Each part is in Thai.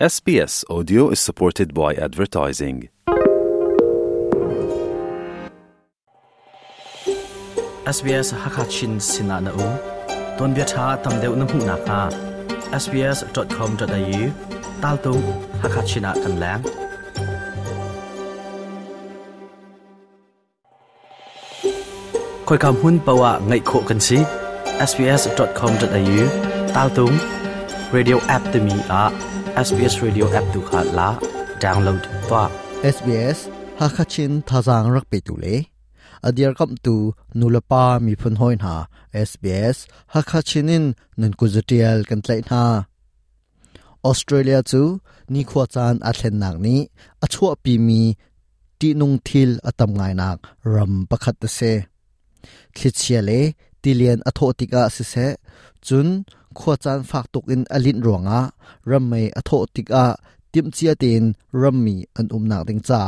SBS Audio is supported by advertising. SBS Hakachin Sinana U Ton Biatha Tam Deu Nam Na Ka SBS.com.au Tal Tung Hakachina Kan Lang Kam Hun Pawa Ngai Kho SBS.com.au Tal Radio App Tami A SBS Radio app du kha la download pa SBS Hakachin thazang rak pe tu le adir kam tu nulapa mi phun hoin ha SBS Hakachinin nun kuzatial kan tlai na Australia chu ni khwa chan a thlen nak ni a chua pi mi ti nung thil atam ngai nak ram pakhat se thlichia le tilian athotika se se chun ขวจานฝากตกอินอลินรวงอะรัมเมอโทติกอะติมเชียตินรัมมีอันอุมนักดิงจ้า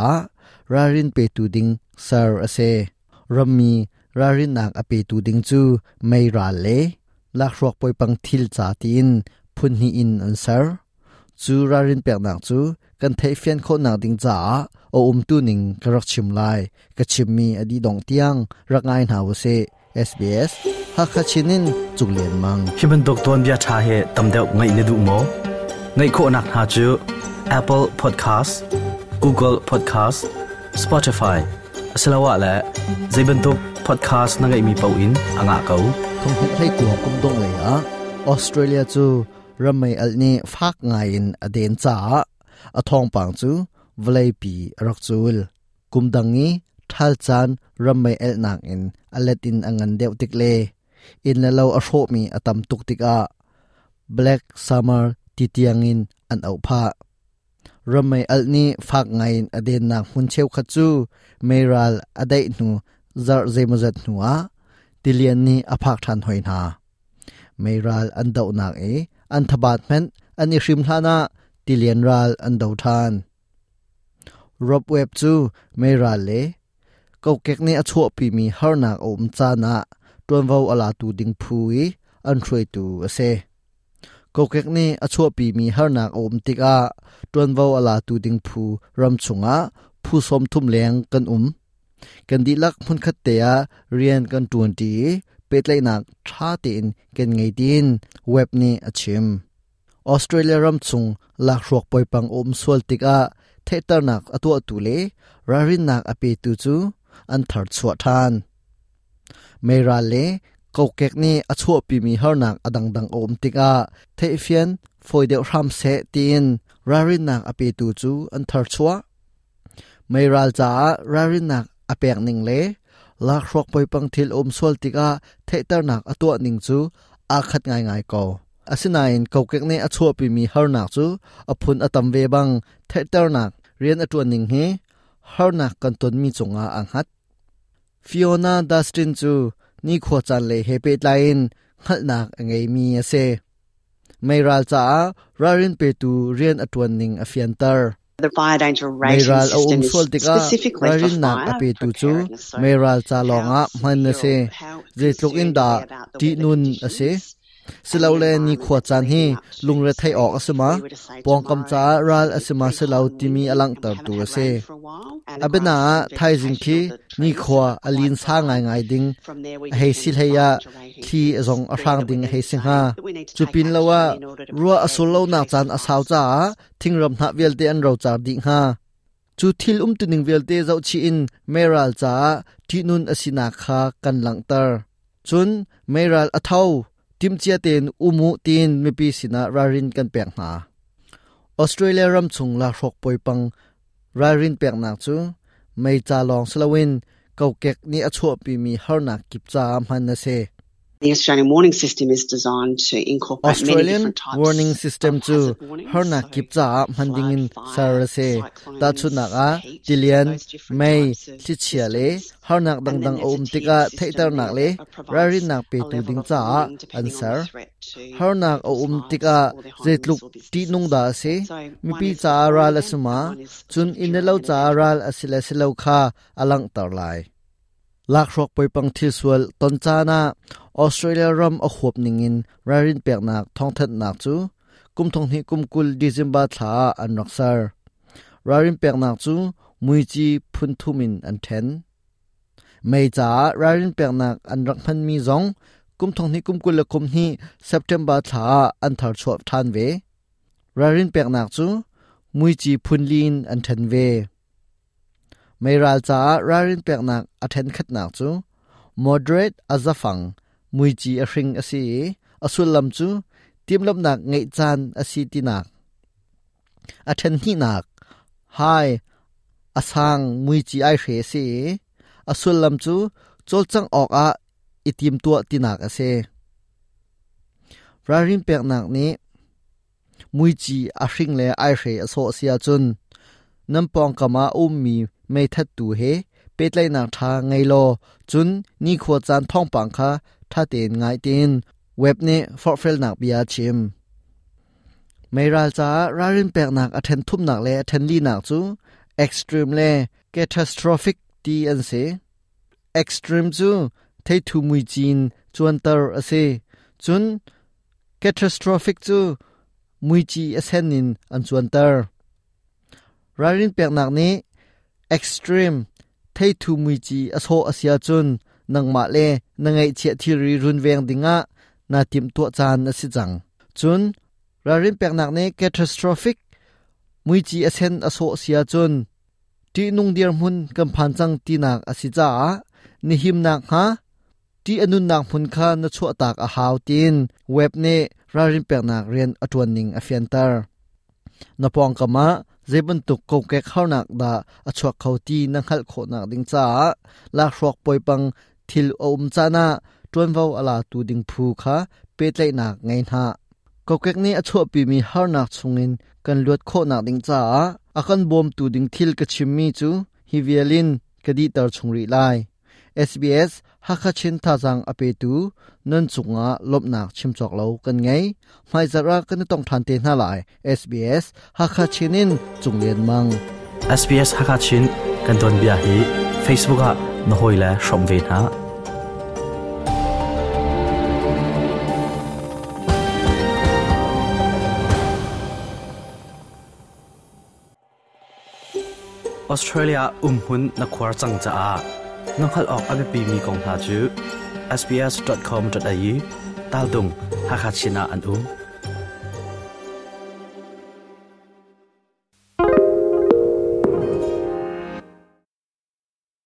รารินเปตูดิงซาร์อเซรัมมีรารินนักอเปตูดิงจูไม่ราเลลักรวกปอยปังทิลจ้าตินพุนฮีอินอันซาร์จูรารินเปียกนักจูกันเทเฟียนโคนักดิงจ้าโออุมตูนิงกระชิมไลกระชิมมีอดีดองเตียงรักงาหาวเซ SBS ฮักชินินจุงเลียนมังฮิบันดกตัวนียาชาเฮตั้มเดาไงนดูมอไงโคนักหาจู Apple Podcast Google Podcast Spotify สลาวะและไเป็นตัว Podcast นั่งไงมีเป้าอินอังอาเกาทงหุให้กวกุมดงเลยฮะออสเตรเลียจูรำไม่เอลนี่ฟักไงอินเดนจาอทองปังจูวเลปีรักจูลกุมดงงี thal chan ram mai el nak in aletin angan deu tik le in la lo a hro mi atam tuk tik a black summer titiang in an au pha ram mai al ni phak ngai in aden na hun cheu kha chu meral adai nu zar nu a tilian ni aphak than hoi na meral an dau nak e an thabat men an i shrim thana tilian ral an dau than rob web chu meral le ก็เก็กเนี่ยชั่วปีมีฮาร์นักอมจานะตัวนวาอลาตูดิงพูยอันช่วยตูเซก็เก็กนี่ชั่วปีมีฮาร์นักอมติกาตัวนวาอลาตูดิงพูรำชงะผู้สมทุ่มเลี้ยงกันอุมกันดีลักพุนคัตเตียเรียนกันตวนีเป็ดเลยนักชาตินกันไงดินเว็บนี้อชิมออสเตรเลียรำชงลักรวกปอยปังอมสวลติกาเทตนักอตัวตุเลรารินักอเปตูจู an thar chua than meira le ko kek ni a chua pi mi har nak adang dang om tika the fian foi deu ram se tin rarin nak ape tu chu an thar chua meira cha rarin nak apek ning le la khrok poi pang thil om sol tika the tar nak atwa ning chu a khat ngai ngai ko asina in ko kek ne a chua pi mi har nak chu aphun atam ve bang the tar nak rian atwa ning he harna kanton mi chunga anghat Fiona Dustin chu ni kho chan le happy line khalnak angai mi ase Mayral cha rarin pe tu rian atwan ning afiantar The fire danger rating Mayral system is specifically for fire. Nak ape tu chu Mayral cha longa man na se je tlok in da ti nun ase สิเราเลนีขวดจานี้ลุงเรไทยออกอสมาปองกำจ้าราลอสมาสิเราที่มีอลังตัดตัวเซอาเป็นน้าไทยจิงคีนีขวาอลินสร้างไงไงดิงให้สิเลียที่ทงอรางดิงให้สิงห์จูปินเลว่ารัวอสุลเลนักจานอสาวจ้าทิ้งรำน้าเวลเดนเราจัดดิฮะจูทิลอุ้มตึงเวลเดเจ้าชินเมรัลจ้าที่นุนอสินาคากันหลังตอร์จุนเมรัลอเท่าติมเจติเตนอุมูตินมีปีสินะรารินกันเปียกหนาออสเตรเลียรัมชงลาหกปอยปังรารินเปียกหนาจูไม่จาลองสลาวินเกาเก็กนี่อชัวปีมีฮาร์นักกิบจามันนเซ The Australian warning system is designed to incorporate Australian many different types warning system chu herna kipcha manding in sarase ta chu na ga tilian mai chi chia le herna dang dang om tika thaitar nak le rari nak pe tu ding cha answer herna om tika zetluk ti nung da se mi pi cha ral asma chun inelo cha ral asila silo kha alang tar lai lakhrok poipang thiswal tonchana Australia ram a khop ningin rarin pek nak thong that nak chu kum thong hi kum kul December tha an raksar rarin pek nak chu mui chi phun thumin an then mei cha rarin pek nak an rak phan mi zong kum thong ni kum kul la kum hi September tha an thar chop than ve rarin pek nak chu mui chi phun lin an then ve mei ral cha rarin pek nak a then khat nak chu moderate azafang มุยจีอริงอสีอสุลลัมจูทีมลำหนักไงจานอสีตินักอัชันทีนักไฮอาสังมุยจีไอเรสีอสุลลัมจูจลจังออกอาอิทีมตัวตินักอเีรารินเปียกนักนี้มุยจีอาริงเลไอเรอโซเซียจุนน้ำปองกมาอุ้มมีไม่ทัดตูเฮเป็ดเลนังทางไงโลจุนนี่ขวดจานท่องปังค่ะท่าเตีนไงตีนเว็บนี้ฟอร์เฟลหนักเบียชิมไม่ราจารารินแปลกหนักอัเทนทุ่มหนักเลยอัเทนลีหนักจูเอ็กซ์ตรีมเลยแคทสตรอฟิกตีอันเซเอ็กซ์ตรีมจูเททูมุยจีนจวนเตอร์อเซจุน catastrophic chu muichi asenin an chuantar rarin peknak ni extreme thei thu muichi aso asia chun nangma le นังไอเชียที่รีรุนแรงดิงะนาติมตัวจานสิจังจนรารินเปลกหนักเน่ c a t a s t r o p h i มุยจีเอเซนอโศเซียจนทีนุงเดียร์มุนกำพันจังตีนักอสิจ้านิฮิมนักฮะทีอนุนักพุน้านชั่วตากอาหาวตินเว็บเน่รารินเปลกหนักเรียนอตวนิงอฟียนเตอร์นปองกมาเจ็บนตุกโกเกข้าหนักดาอชวกเขาตีนังฮัลโคหนักดิงจ้าลากรอกปวยปังทิลโอมจานาจวนวาอลาตูดิงพูคาเปตไลนักไงนาก็เกกนี้อชอปีมีฮาร์นักชงินกันลวดโคนักดิงจ้าอากันบอมตูดิงทิลกชิมมีจูฮิเวลินกดีตรชงรีไล SBS ฮักชินทาจังอเปตูนันสุงะลบหนักชิมจอกเลากันไงไม่จรากันต้องทันเตน่าหลาย SBS ฮักชินินจุงเรียนมัง SBS ฮักชินกันโดนเบียฮี Facebook อะนหอยและสมเวนะออสเตรเลียอุ้มหุ่นนักวารจังจ้าน้องขลออกอภิปีมีกองทาจู sbs.com.au ตาลดุงฮักฮัชินาอันอุ้ม